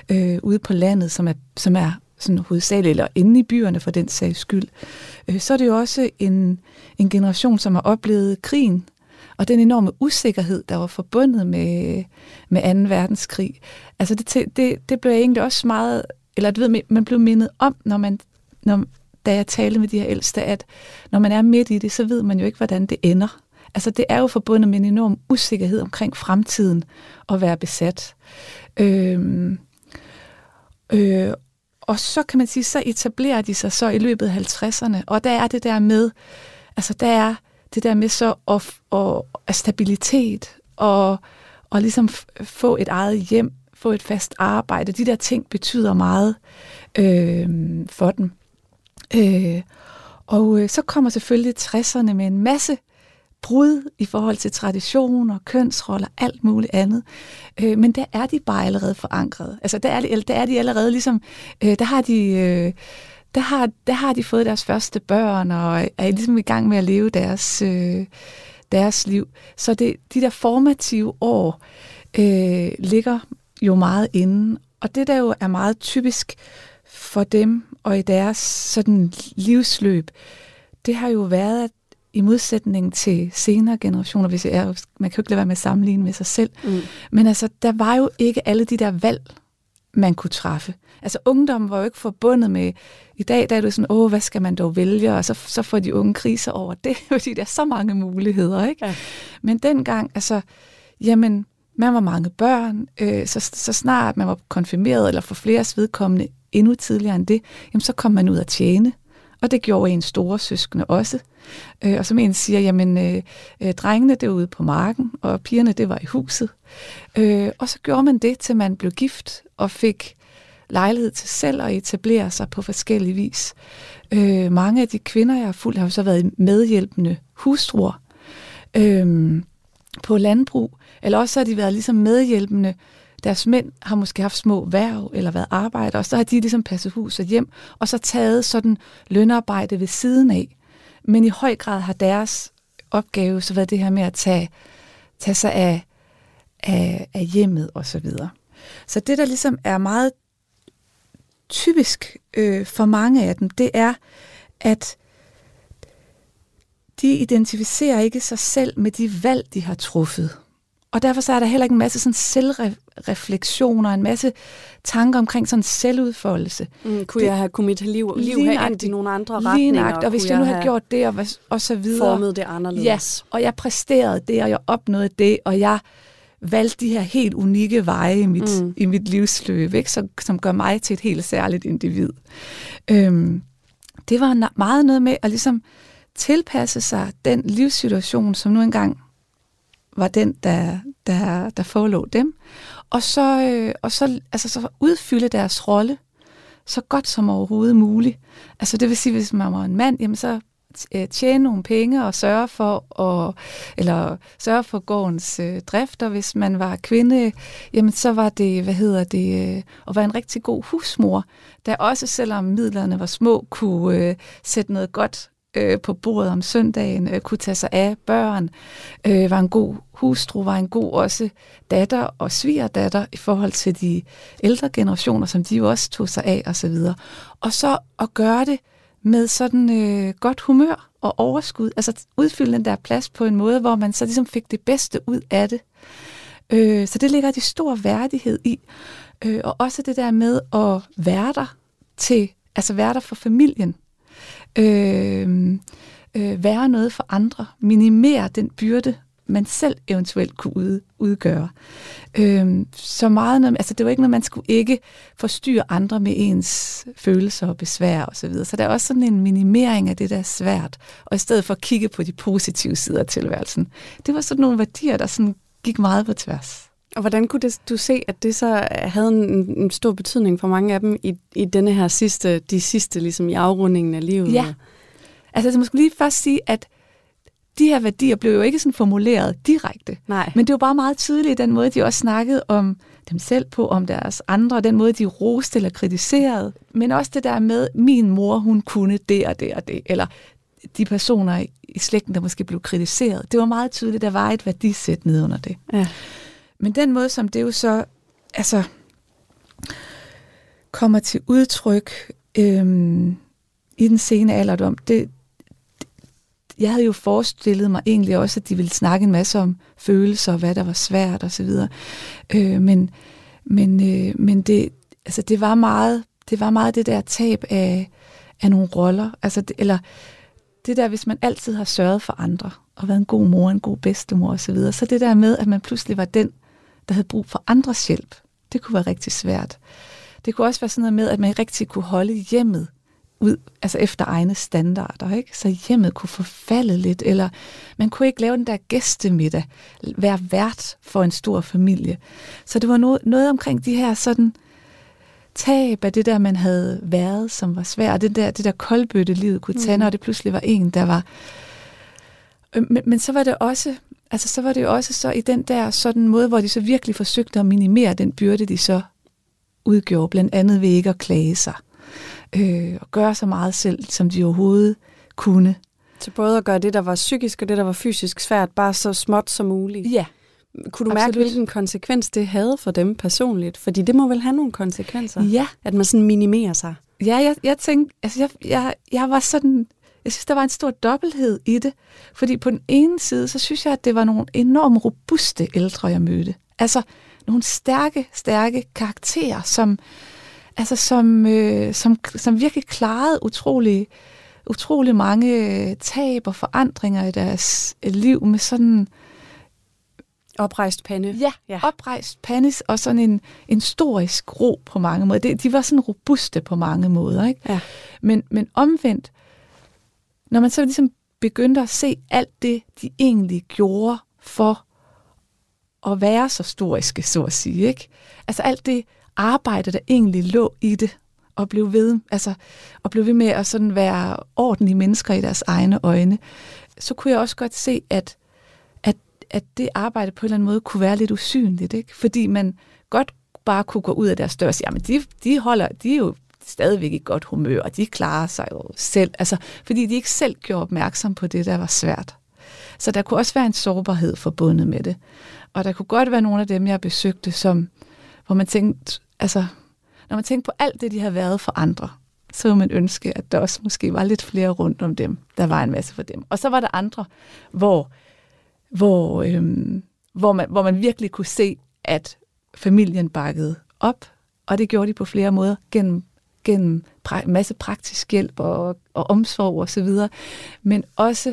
øh, ude på landet, som er, som er sådan hovedsageligt, eller inde i byerne for den sags skyld. Øh, så er det jo også en, en generation, som har oplevet krigen, og den enorme usikkerhed, der var forbundet med, med 2. verdenskrig. Altså det, det, det blev egentlig også meget eller du ved, man blev mindet om, når man, når, da jeg talte med de her ældste, at når man er midt i det, så ved man jo ikke, hvordan det ender. Altså det er jo forbundet med en enorm usikkerhed omkring fremtiden at være besat. Øhm, øh, og så kan man sige, så etablerer de sig så i løbet af 50'erne, og der er det der med, altså der er det der med så at, at, at stabilitet og, og ligesom få et eget hjem, få et fast arbejde. De der ting betyder meget øh, for dem. Øh, og øh, så kommer selvfølgelig 60'erne med en masse brud i forhold til traditioner, kønsroller, alt muligt andet. Øh, men der er de bare allerede forankret. Altså der er de, der er de allerede ligesom, øh, der har de... Øh, der har, der har de fået deres første børn, og er ligesom i gang med at leve deres, øh, deres liv. Så det, de der formative år øh, ligger jo meget inde. Og det, der jo er meget typisk for dem og i deres sådan livsløb, det har jo været, at i modsætning til senere generationer, hvis jeg er, man kan jo ikke lade være med at sammenligne med sig selv, mm. men altså, der var jo ikke alle de der valg, man kunne træffe. Altså ungdommen var jo ikke forbundet med, i dag der er det sådan, åh, hvad skal man dog vælge, og så, så får de unge kriser over det, fordi der er så mange muligheder, ikke? Ja. Men dengang, altså, jamen, man var mange børn, øh, så, så snart man var konfirmeret, eller for flere vedkommende endnu tidligere end det, jamen så kom man ud at tjene. Og det gjorde en store søskende også. Øh, og som en siger, jamen øh, øh, drengene det var ude på marken, og pigerne det var i huset. Øh, og så gjorde man det, til man blev gift og fik lejlighed til selv at etablere sig på forskellige vis. Øh, mange af de kvinder, jeg har fulgt, har jo så været medhjælpende hustruer øh, på landbrug, eller også har de været ligesom medhjælpende. Deres mænd har måske haft små værv eller været arbejder, og så har de ligesom passet hus og hjem, og så taget sådan lønarbejde ved siden af. Men i høj grad har deres opgave så været det her med at tage, tage sig af, af, af hjemmet og så videre. Så det, der ligesom er meget typisk øh, for mange af dem, det er, at de identificerer ikke sig selv med de valg, de har truffet. Og derfor så er der heller ikke en masse sådan selvreflektioner, en masse tanker omkring sådan selvudfoldelse. Mm, kunne det, jeg have, kunne mit liv, liv have endt i nogle andre retninger? og hvis jeg nu havde gjort det, og, og så videre. Formet det anderledes. Ja, og jeg præsterede det, og jeg opnåede det, og jeg valgte de her helt unikke veje i mit, mm. i mit livsløb, ikke? Som, som gør mig til et helt særligt individ. Øhm, det var meget noget med at ligesom tilpasse sig den livssituation, som nu engang var den, der, der, der forelå dem. Og så, øh, og så, altså, så udfylde deres rolle så godt som overhovedet muligt. Altså det vil sige, hvis man var en mand, jamen så øh, tjene nogle penge og sørge for at, eller sørge for gårdens øh, drift, og hvis man var kvinde, jamen så var det, hvad hedder det, øh, at være en rigtig god husmor, der også selvom midlerne var små, kunne øh, sætte noget godt øh, på bordet om søndagen, øh, kunne tage sig af børn, øh, var en god hustru, var en god også datter og svigerdatter i forhold til de ældre generationer, som de jo også tog sig af osv. Og, og så at gøre det med sådan øh, godt humør og overskud, altså udfylde den der plads på en måde, hvor man så ligesom fik det bedste ud af det. Øh, så det ligger de stor værdighed i. Øh, og også det der med at være der til, altså være der for familien. Øh, øh, være noget for andre. Minimere den byrde, man selv eventuelt kunne ud, udgøre. Øhm, så meget, altså det var ikke noget, man skulle ikke forstyrre andre med ens følelser og besvær osv. Så, videre. så der er også sådan en minimering af det, der er svært, og i stedet for at kigge på de positive sider af tilværelsen. Det var sådan nogle værdier, der sådan gik meget på tværs. Og hvordan kunne det, du se, at det så havde en, en stor betydning for mange af dem i, i denne her sidste, de sidste ligesom i afrundingen af livet? Ja. Altså, jeg måske lige først sige, at de her værdier blev jo ikke sådan formuleret direkte. Nej. Men det var bare meget tydeligt, den måde, de også snakkede om dem selv på, om deres andre, den måde, de roste eller kritiserede. Men også det der med, min mor, hun kunne det og det og det. Eller de personer i slægten, der måske blev kritiseret. Det var meget tydeligt, der var et værdisæt nede under det. Ja. Men den måde, som det jo så altså, kommer til udtryk øhm, i den sene alderdom, det, jeg havde jo forestillet mig egentlig også, at de ville snakke en masse om følelser og hvad der var svært osv. Øh, men men, øh, men det, altså det, var meget, det var meget det der tab af, af nogle roller. Altså det, eller det der, hvis man altid har sørget for andre, og været en god mor, en god bedstemor osv., så, videre, så det der med, at man pludselig var den, der havde brug for andres hjælp, det kunne være rigtig svært. Det kunne også være sådan noget med, at man rigtig kunne holde hjemmet ud, altså efter egne standarder, ikke? Så hjemmet kunne forfalde lidt, eller man kunne ikke lave den der gæstemiddag, være vært for en stor familie. Så det var noget, noget omkring de her sådan tab af det der, man havde været, som var svært, det der, det der koldbøtte livet kunne tage, mm. når det pludselig var en, der var... Øh, men, men så var det også, altså så var det jo også så i den der sådan måde, hvor de så virkelig forsøgte at minimere den byrde, de så udgjorde, blandt andet ved ikke at klage sig øh, og gøre så meget selv, som de overhovedet kunne. Så både at gøre det, der var psykisk og det, der var fysisk svært, bare så småt som muligt? Ja. Kunne du Absolut. mærke, hvilken konsekvens det havde for dem personligt? Fordi det må vel have nogle konsekvenser? Ja. At man sådan minimerer sig? Ja, jeg, jeg tænkte, altså jeg, jeg, jeg var sådan, jeg synes, der var en stor dobbelthed i det. Fordi på den ene side, så synes jeg, at det var nogle enormt robuste ældre, jeg mødte. Altså nogle stærke, stærke karakterer, som, altså som, øh, som, som virkelig klarede utrolig, utrolig mange tab og forandringer i deres liv med sådan... Oprejst pande. Ja, ja. oprejst pande og sådan en, en storisk ro på mange måder. De, de var sådan robuste på mange måder. Ikke? Ja. Men, men omvendt, når man så ligesom begyndte at se alt det, de egentlig gjorde for at være så storiske, så at sige. Ikke? Altså alt det arbejde, der egentlig lå i det, og blev ved, altså, og blev ved med at sådan være ordentlige mennesker i deres egne øjne, så kunne jeg også godt se, at, at, at det arbejde på en eller anden måde kunne være lidt usynligt, ikke? fordi man godt bare kunne gå ud af deres dør og sige, jamen de, de, holder, de er jo stadigvæk i godt humør, og de klarer sig jo selv, altså, fordi de ikke selv gjorde opmærksom på det, der var svært. Så der kunne også være en sårbarhed forbundet med det. Og der kunne godt være nogle af dem, jeg besøgte, som, hvor man tænkte, altså, når man tænker på alt det, de har været for andre, så ville man ønske, at der også måske var lidt flere rundt om dem. Der var en masse for dem. Og så var der andre, hvor, hvor, øhm, hvor, man, hvor man virkelig kunne se, at familien bakkede op, og det gjorde de på flere måder, gennem, gennem pra- masse praktisk hjælp og, og omsorg og så videre, men også,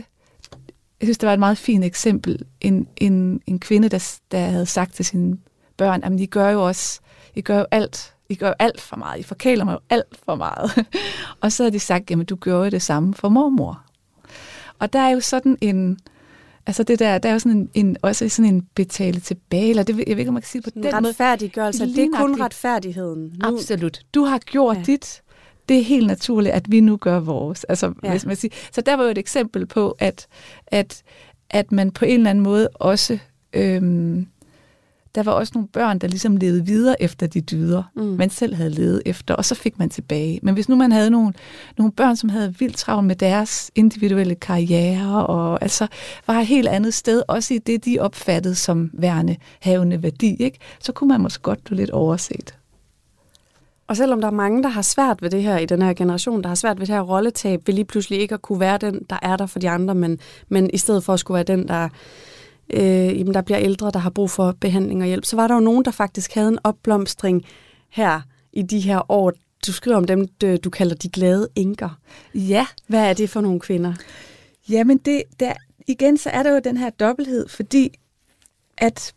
jeg synes, det var et meget fint eksempel, en, en, en kvinde, der, der havde sagt til sine børn, at de gør jo også, I gør jo alt, I gør jo alt for meget, I forkæler mig jo alt for meget. og så har de sagt, jamen du gør jo det samme for mormor. Og der er jo sådan en, Altså det der, der er jo sådan en, en, også sådan en betale tilbage, eller det, jeg ved ikke, om man kan sige på En den måde. retfærdiggørelse, det er kun retfærdigheden. Nu, Absolut. Du har gjort Ja. dit. Det er helt naturligt, at vi nu gør vores. Altså, ja. hvis man siger. Så der var jo et eksempel på, at, at, at man på en eller anden måde også... Øhm, der var også nogle børn, der ligesom levede videre efter de dyder, Mm. man selv havde levet efter, og så fik man tilbage. Men hvis nu man havde nogle, nogle børn, som havde vildt travlt med deres individuelle karriere, og altså var et helt andet sted, også i det, de opfattede som værende havende værdi, ikke? så kunne man måske godt blive lidt overset. Og selvom der er mange, der har svært ved det her i den her generation, der har svært ved det her rolletab, vil lige pludselig ikke at kunne være den, der er der for de andre, men, men i stedet for at skulle være den, der, øh, jamen, der bliver ældre, der har brug for behandling og hjælp, så var der jo nogen, der faktisk havde en opblomstring her i de her år. Du skriver om dem, du, kalder de glade enker. Ja, Hvad er det for nogle kvinder? Jamen, det, der, igen, så er der jo den her dobbelthed, fordi at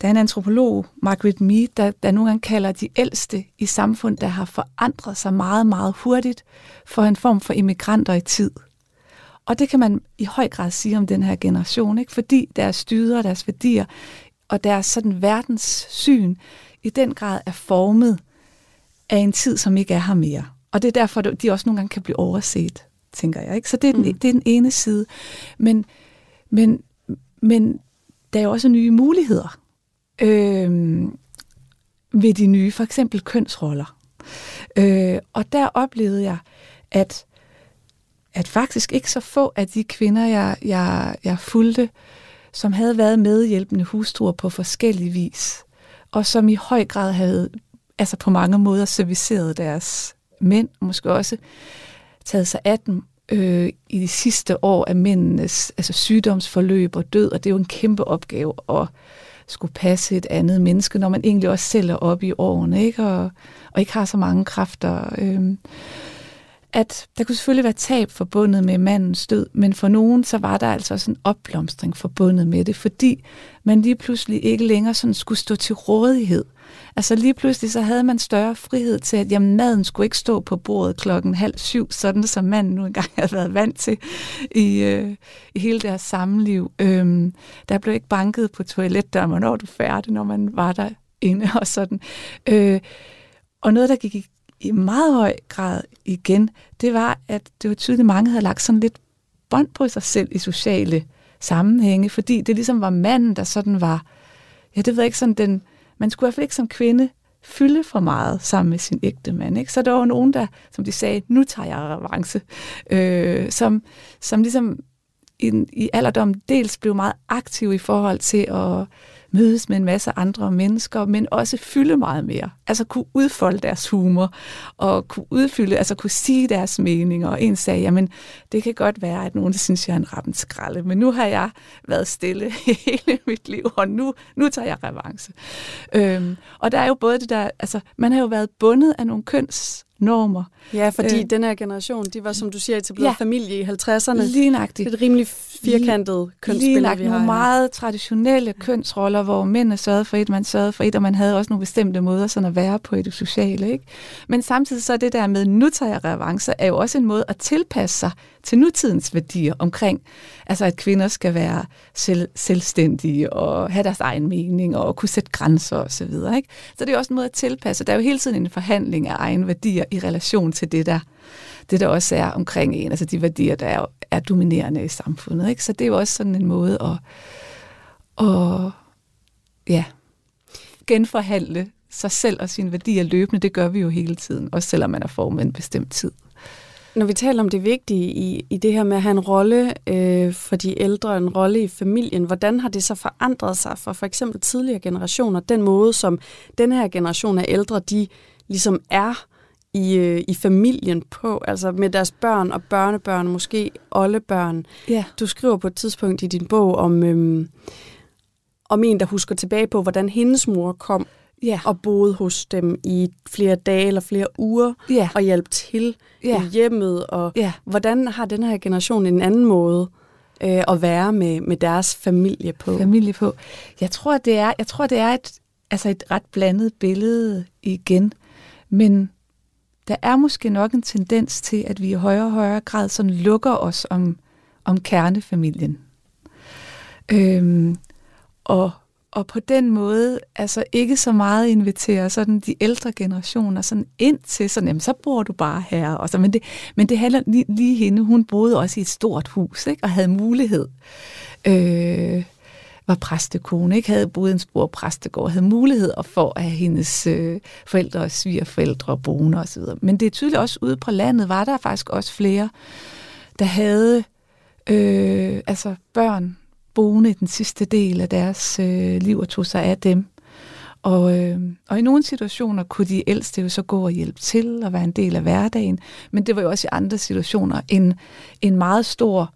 der er en antropolog, Margaret Mead, der, der nogle gange kalder de ældste i samfund, der har forandret sig meget, meget hurtigt for en form for immigranter i tid. Og det kan man i høj grad sige om den her generation, ikke? fordi deres dyder, deres værdier og deres sådan verdenssyn i den grad er formet af en tid, som ikke er her mere. Og det er derfor, de også nogle gange kan blive overset, tænker jeg. Ikke? Så det er, den, Mm. det er den ene side. Men, men, men der er jo også nye muligheder øh, ved de nye, for eksempel kønsroller. Øh, og der oplevede jeg, at, at faktisk ikke så få af de kvinder, jeg, jeg, jeg fulgte, som havde været medhjælpende hustruer på forskellig vis, og som i høj grad havde altså på mange måder serviceret deres mænd, måske også taget sig af dem øh, i de sidste år af mændenes altså sygdomsforløb og død, og det er jo en kæmpe opgave at skulle passe et andet menneske, når man egentlig også selv er oppe i årene, ikke? Og, og ikke har så mange kræfter. Øh, at der kunne selvfølgelig være tab forbundet med mandens død, men for nogen så var der altså også en opblomstring forbundet med det, fordi man lige pludselig ikke længere sådan skulle stå til rådighed. Altså lige pludselig så havde man større frihed til, at jamen, maden skulle ikke stå på bordet klokken halv syv, sådan som manden nu engang havde været vant til i, øh, i hele deres sammenliv. Øhm, der blev ikke banket på toiletdøren, hvornår du færdig, når man var derinde og sådan. Øh, og noget, der gik i meget høj grad igen, det var, at det var tydeligt, at mange havde lagt sådan lidt bånd på sig selv i sociale sammenhænge, fordi det ligesom var manden, der sådan var, ja, det ved jeg ikke, sådan den, man skulle i hvert fald ikke som kvinde fylde for meget sammen med sin ægte mand. Ikke? Så der var nogen, der, som de sagde, nu tager jeg revanche, øh, som, som ligesom i, i alderdom dels blev meget aktiv i forhold til at mødes med en masse andre mennesker, men også fylde meget mere. Altså kunne udfolde deres humor, og kunne udfylde, altså kunne sige deres meninger. Og en sagde, jamen det kan godt være, at nogen synes, jeg er en rappen skralde, men nu har jeg været stille hele mit liv, og nu, nu tager jeg revanche. Øhm, og der er jo både det der, altså man har jo været bundet af nogle kønsnormer. Ja, fordi øh, den her generation, de var, som du siger, etableret ja. Familie i 50'erne. Det Lignagtigt. er et rimelig firkantet kønsbillede, Lige vi har nogle meget traditionelle kønsroller, hvor mændene sørgede for et, man sørgede for et, og man havde også nogle bestemte måder sådan at være på i det sociale. Ikke? Men samtidig så er det der med, nu tager jeg revanche, er jo også en måde at tilpasse sig til nutidens værdier omkring, altså at kvinder skal være selv, selvstændige og have deres egen mening og kunne sætte grænser osv. Så, ikke? så det er også en måde at tilpasse. Der er jo hele tiden en forhandling af egne værdier i relation til det der, det der også er omkring en, altså de værdier, der er, er dominerende i samfundet. Ikke? Så det er jo også sådan en måde at, at ja, genforhandle sig selv og sine værdier løbende. Det gør vi jo hele tiden, også selvom man er formet en bestemt tid. Når vi taler om det vigtige i, i det her med at have en rolle øh, for de ældre, en rolle i familien, hvordan har det så forandret sig for for eksempel tidligere generationer? Den måde, som den her generation af ældre, de ligesom er i, øh, i familien på, altså med deres børn og børnebørn, måske oldebørn. Ja. Du skriver på et tidspunkt i din bog om, øhm, om en, der husker tilbage på, hvordan hendes mor kom Ja. og boede hos dem i flere dage eller flere uger Ja. og hjalp til Ja. i hjemmet. Og Ja. hvordan har den her generation en anden måde øh, at være med, med deres familie på? familie på. Jeg tror, det er, jeg tror, det er et, altså et ret blandet billede igen, men der er måske nok en tendens til, at vi i højere og højere grad sådan lukker os om, om kernefamilien. Øhm, og, og på den måde, altså ikke så meget invitere sådan de ældre generationer sådan ind til, sådan, jamen, så bor du bare her. Og så, men, det, men det handler lige, lige hende, hun boede også i et stort hus, ikke? og havde mulighed. Øh, var præstekone, ikke havde boet en spor præstegård, havde mulighed for at have hendes øh, forældre og svigerforældre boende osv. Men det er tydeligt også ude på landet, var der faktisk også flere, der havde øh, altså børn boende i den sidste del af deres øh, liv og tog sig af dem. Og, øh, og i nogle situationer kunne de ældste jo så gå og hjælpe til og være en del af hverdagen, men det var jo også i andre situationer en, en meget stor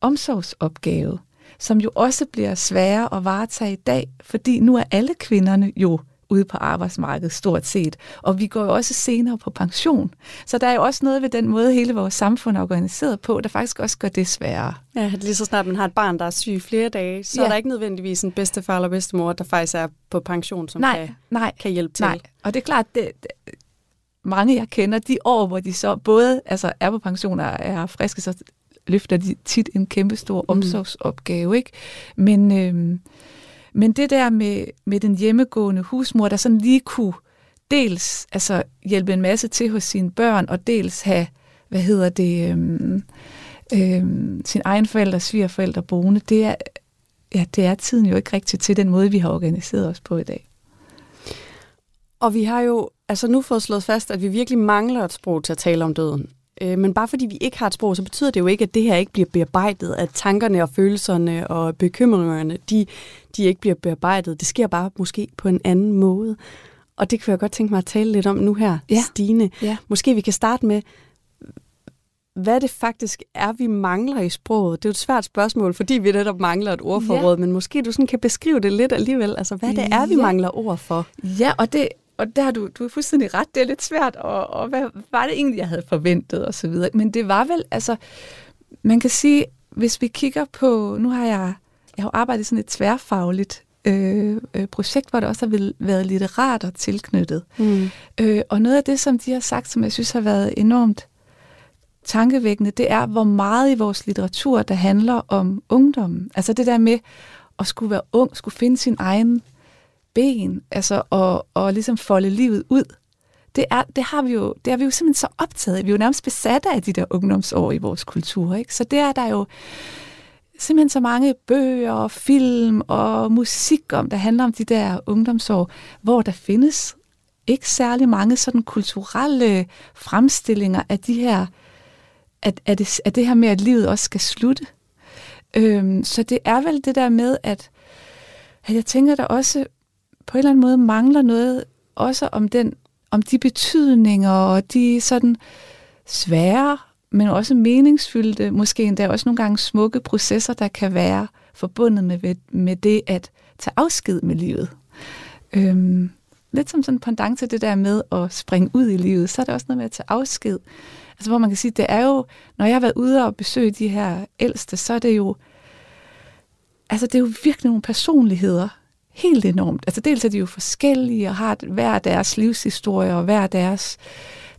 omsorgsopgave som jo også bliver sværere at varetage i dag, fordi nu er alle kvinderne jo ude på arbejdsmarkedet stort set, og vi går jo også senere på pension. Så der er jo også noget ved den måde, hele vores samfund er organiseret på, der faktisk også gør det sværere. Ja, lige så snart man har et barn, der er syg flere dage, så ja. er der ikke nødvendigvis en bedstefar eller bedstemor, der faktisk er på pension, som nej, kan, nej, kan hjælpe til. Nej, og det er klart, det, det, mange jeg kender, de år, hvor de så både altså, er på pension og er friske, så løfter de tit en kæmpe stor mm. omsorgsopgave. Ikke? Men, øh, men det der med, med den hjemmegående husmor, der sådan lige kunne dels altså, hjælpe en masse til hos sine børn, og dels have, hvad hedder det, øhm, øhm, sin egen forældre, svigerforældre boende, det er, ja, det er tiden jo ikke rigtigt til den måde, vi har organiseret os på i dag. Og vi har jo altså nu fået slået fast, at vi virkelig mangler et sprog til at tale om døden. Øh, men bare fordi vi ikke har et sprog, så betyder det jo ikke, at det her ikke bliver bearbejdet, at tankerne og følelserne og bekymringerne, de, de ikke bliver bearbejdet. Det sker bare måske på en anden måde. Og det kan jeg godt tænke mig at tale lidt om nu her, ja. Stine. Ja. Måske vi kan starte med, hvad det faktisk er, vi mangler i sproget. Det er jo et svært spørgsmål, fordi vi netop mangler et ordforråd, ja. men måske du sådan kan beskrive det lidt alligevel. Altså, hvad det er, vi ja. mangler ord for. Ja, og det, og der har du, du er fuldstændig ret, det er lidt svært, og, og hvad var det egentlig, jeg havde forventet, og så videre. Men det var vel, altså, man kan sige, hvis vi kigger på, nu har jeg, jeg har arbejdet i sådan et tværfagligt øh, øh, projekt, hvor der også har været litterater tilknyttet. Mm. Øh, og noget af det, som de har sagt, som jeg synes har været enormt tankevækkende, det er, hvor meget i vores litteratur, der handler om ungdommen. Altså det der med at skulle være ung, skulle finde sin egen ben, altså og, og ligesom folde livet ud. Det, er, det, har vi jo, det er vi jo simpelthen så optaget af. Vi er jo nærmest besatte af de der ungdomsår i vores kultur. Ikke? Så det er der jo simpelthen så mange bøger og film og musik om, der handler om de der ungdomsår, hvor der findes ikke særlig mange sådan kulturelle fremstillinger af de her, at, at, det, at det her med, at livet også skal slutte. Øhm, så det er vel det der med, at, at jeg tænker der også på en eller anden måde mangler noget også om, den, om de betydninger og de sådan svære, men også meningsfyldte, måske endda også nogle gange smukke processer, der kan være forbundet med, med det at tage afsked med livet. Øhm, lidt som sådan en pendant til det der med at springe ud i livet, så er det også noget med at tage afsked. Altså hvor man kan sige, det er jo, når jeg har været ude og besøge de her ældste, så er det jo, altså det er jo virkelig nogle personligheder, helt enormt. Altså dels er de jo forskellige og har hver deres livshistorie og hver deres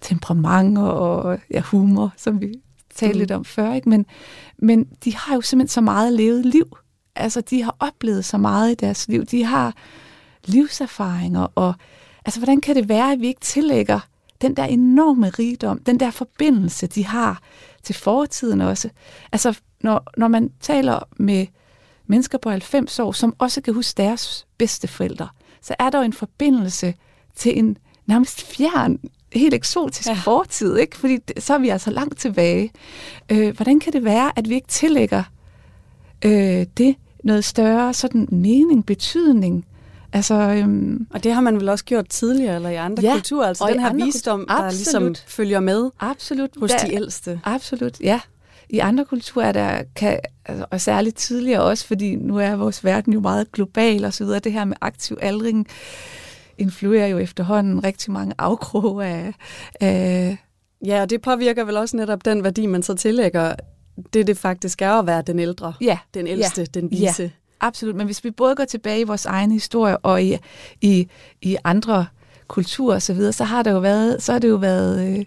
temperament og ja, humor, som vi talte mm. lidt om før. Ikke? Men, men de har jo simpelthen så meget levet liv. Altså de har oplevet så meget i deres liv. De har livserfaringer og altså hvordan kan det være, at vi ikke tillægger den der enorme rigdom, den der forbindelse, de har til fortiden også. Altså, når, når man taler med mennesker på 90 år, som også kan huske deres bedsteforældre, så er der jo en forbindelse til en nærmest fjern, helt eksotisk ja. fortid, ikke? fordi så er vi altså langt tilbage. Øh, hvordan kan det være, at vi ikke tillægger øh, det noget større sådan mening, betydning? Altså, øhm, og det har man vel også gjort tidligere, eller i andre ja, kulturer, altså den her visdom, der ligesom følger med absolut, hos der, de ældste. Absolut, ja i andre kulturer, der kan, altså, og særligt tidligere også, fordi nu er vores verden jo meget global og så videre, det her med aktiv aldring influerer jo efterhånden rigtig mange afkroge af, af... Ja, og det påvirker vel også netop den værdi, man så tillægger, det det faktisk er at være den ældre, ja, den ældste, ja, den vise. Ja, absolut, men hvis vi både går tilbage i vores egen historie og i, i, i andre kulturer og så videre, så har det jo været, så har det jo været øh,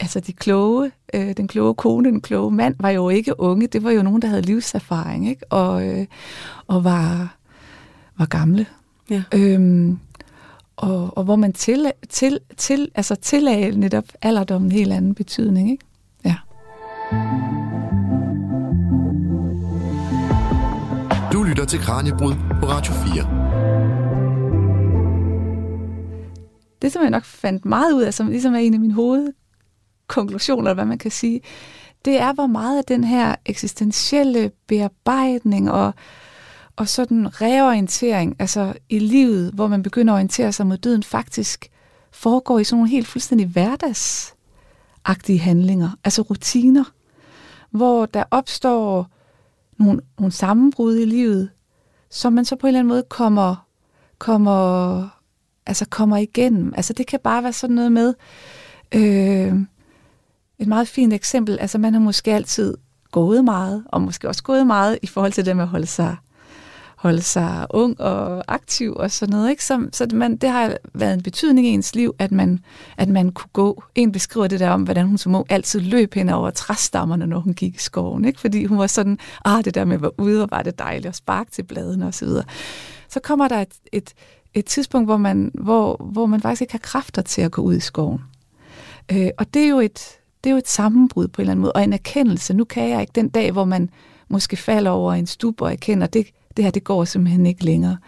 altså de kloge, øh, den kloge kone, den kloge mand, var jo ikke unge. Det var jo nogen, der havde livserfaring, ikke? Og, øh, og var, var gamle. Ja. Øhm, og, og hvor man til, til, til, altså tillagde netop alderdommen en helt anden betydning, ikke? Ja. Du lytter til Kranjebrud på Radio 4. Det, som jeg nok fandt meget ud af, som ligesom er en af mine hovedkonklusioner, eller hvad man kan sige, det er, hvor meget af den her eksistentielle bearbejdning og, og sådan reorientering, altså i livet, hvor man begynder at orientere sig mod døden, faktisk foregår i sådan nogle helt fuldstændig hverdagsagtige handlinger, altså rutiner, hvor der opstår nogle, nogle sammenbrud i livet, som man så på en eller anden måde kommer, kommer, altså kommer igennem. Altså det kan bare være sådan noget med, øh, et meget fint eksempel, altså man har måske altid gået meget, og måske også gået meget i forhold til det med at holde sig holde sig ung og aktiv og sådan noget. Ikke? Så, så man, det har været en betydning i ens liv, at man, at man kunne gå. En beskriver det der om, hvordan hun som ung altid løb hen over træstammerne, når hun gik i skoven. Ikke? Fordi hun var sådan, ah, det der med at være ude, og var det dejligt at sparke til bladene osv. Så, så kommer der et, et, et tidspunkt, hvor man, hvor, hvor man faktisk ikke har kræfter til at gå ud i skoven. Øh, og det er jo et, det er jo et sammenbrud på en eller anden måde, og en erkendelse. Nu kan jeg ikke den dag, hvor man måske falder over en stub og erkender, det, det her det går simpelthen ikke længere.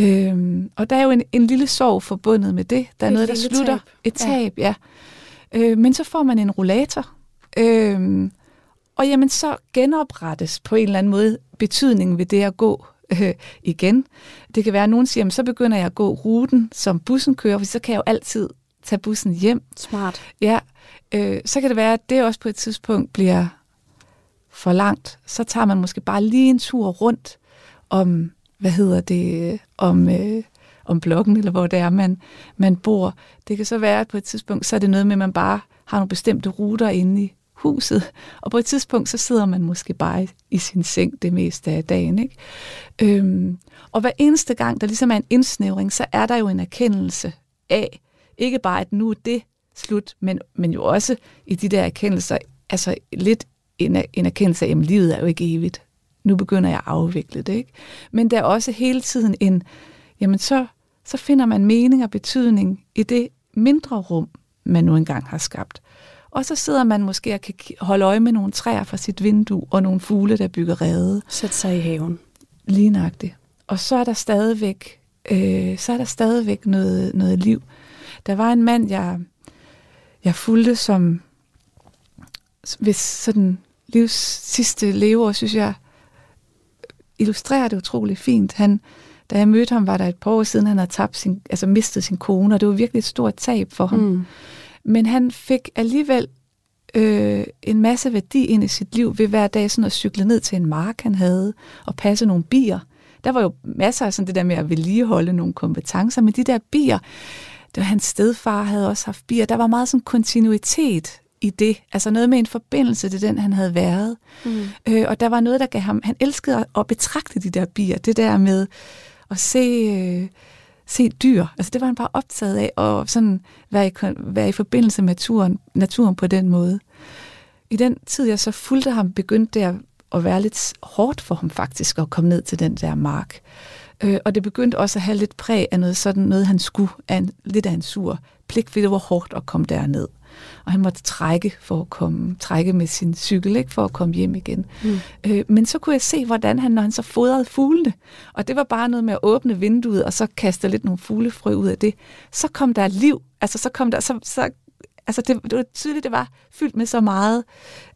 Øhm, og der er jo en, en lille sorg forbundet med det. Der er Et noget, der slutter. tab. Et tab, ja. ja. Øh, men så får man en rollator. Øhm, og jamen, så genoprettes på en eller anden måde betydningen ved det at gå øh, igen. Det kan være, at nogen siger, jamen, så begynder jeg at gå ruten, som bussen kører, for så kan jeg jo altid tage bussen hjem. Smart. Ja, øh, så kan det være, at det også på et tidspunkt bliver for langt. Så tager man måske bare lige en tur rundt om, hvad hedder det, om, øh, om blokken, eller hvor det er, man, man bor. Det kan så være, at på et tidspunkt, så er det noget med, at man bare har nogle bestemte ruter inde i huset, og på et tidspunkt, så sidder man måske bare i, i sin seng det meste af dagen. Ikke? Øhm, og hver eneste gang, der ligesom er en indsnævring, så er der jo en erkendelse af, ikke bare, at nu er det slut, men, men jo også i de der erkendelser, altså lidt en, en erkendelse af, at livet er jo ikke evigt. Nu begynder jeg at afvikle det. Ikke? Men der er også hele tiden en, jamen så, så finder man mening og betydning i det mindre rum, man nu engang har skabt. Og så sidder man måske og kan holde øje med nogle træer fra sit vindue, og nogle fugle, der bygger rede. Sæt sig i haven. Lige nøjagtigt. Og så er der stadigvæk, øh, så er der stadigvæk noget, noget liv. Der var en mand, jeg, jeg fulgte, som hvis sådan livs sidste leveår, synes jeg, illustrerer det utrolig fint. Han, da jeg mødte ham, var der et par år siden, han havde tabt sin, altså mistet sin kone, og det var virkelig et stort tab for ham. Mm. Men han fik alligevel øh, en masse værdi ind i sit liv ved hver dag sådan at cykle ned til en mark, han havde, og passe nogle bier. Der var jo masser af sådan det der med at vedligeholde nogle kompetencer, men de der bier, det var hans stedfar havde også haft bier, der var meget sådan kontinuitet i det, altså noget med en forbindelse til den, han havde været. Mm. Øh, og der var noget, der gav ham, han elskede at, at betragte de der bier, det der med at se, øh, se dyr, altså det var han bare optaget af, og sådan være i, være i forbindelse med naturen, naturen på den måde. I den tid, jeg så fulgte ham, begyndte det at være lidt hårdt for ham faktisk, at komme ned til den der mark. Øh, og det begyndte også at have lidt præg af noget sådan noget, han skulle, af en, lidt af en sur pligt, fordi det var hårdt at komme derned og han måtte trække for at komme, trække med sin cykel, ikke, for at komme hjem igen. Mm. Øh, men så kunne jeg se, hvordan han, når han så fodrede fuglene, og det var bare noget med at åbne vinduet, og så kaste lidt nogle fuglefrø ud af det, så kom der liv, altså så kom der, så, så altså det, det var tydeligt, det var fyldt med så meget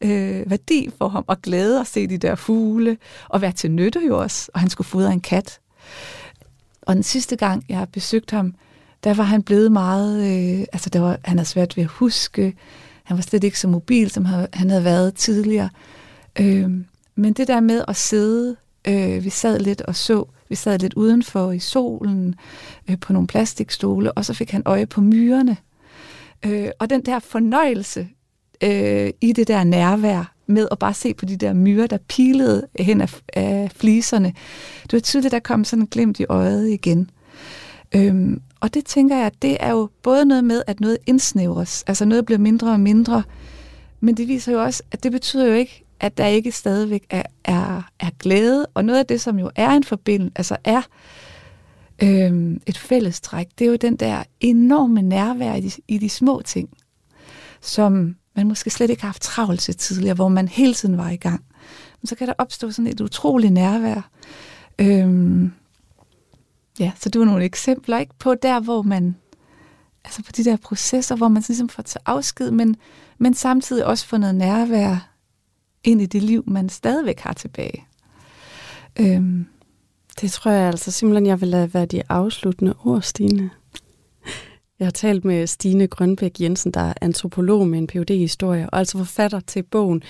øh, værdi for ham, og glæde at se de der fugle, og være til nytte jo også, og han skulle fodre en kat. Og den sidste gang, jeg har besøgt ham, der var han blevet meget, øh, altså der var, han havde svært ved at huske, han var slet ikke så mobil, som han havde været tidligere. Øh, men det der med at sidde, øh, vi sad lidt og så, vi sad lidt udenfor i solen, øh, på nogle plastikstole, og så fik han øje på myrerne. Øh, og den der fornøjelse øh, i det der nærvær, med at bare se på de der myrer, der pilede hen af, af fliserne. Det var tydeligt, der kom sådan en glimt i øjet igen. Øhm, og det tænker jeg, det er jo både noget med, at noget indsnævres, altså noget bliver mindre og mindre, men det viser jo også, at det betyder jo ikke, at der ikke stadigvæk er, er, er glæde, og noget af det, som jo er en forbindelse, altså er øhm, et fællestræk, det er jo den der enorme nærvær i de, i de små ting, som man måske slet ikke har haft travlt til tidligere, hvor man hele tiden var i gang. Men så kan der opstå sådan et utroligt nærvær. Øhm, ja, så det var nogle eksempler ikke på der, hvor man, altså på de der processer, hvor man ligesom får til afsked, men, men samtidig også får noget nærvær ind i det liv, man stadigvæk har tilbage. Øhm, det tror jeg altså simpelthen, jeg vil lade være de afsluttende ord, Stine. Jeg har talt med Stine Grønbæk Jensen, der er antropolog med en phd i historie, og altså forfatter til bogen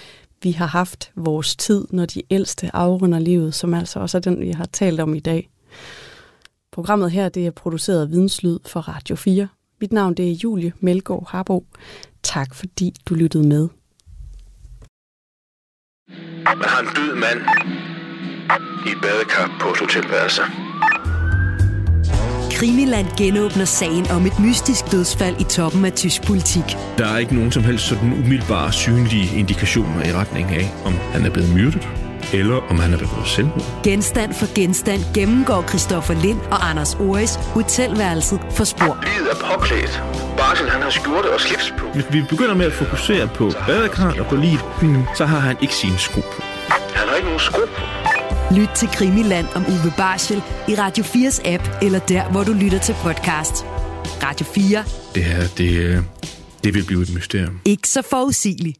Vi har haft vores tid, når de ældste afrunder livet, som altså også er den, vi har talt om i dag. Programmet her det er produceret af Videnslyd for Radio 4. Mit navn det er Julie Melgaard Harbo. Tak fordi du lyttede med. Man har en død mand i et badekar på et hotelværelse. Krimiland genåbner sagen om et mystisk dødsfald i toppen af tysk politik. Der er ikke nogen som helst sådan umiddelbare synlige indikationer i retning af, om han er blevet myrdet, eller om han er begået selvmord. Genstand for genstand gennemgår Christoffer Lind og Anders Oris hotelværelset for spor. Livet er påklædt. Barsel, han har skjorte og slips på. Hvis vi begynder med at fokusere på badekarret og på livet, så har han ikke sine sko på. Han har ikke nogen sko på. Lyt til Krimiland om Uwe Barschel i Radio 4's app, eller der, hvor du lytter til podcast. Radio 4. Det her, det, øh, det vil blive et mysterium. Ikke så forudsigeligt.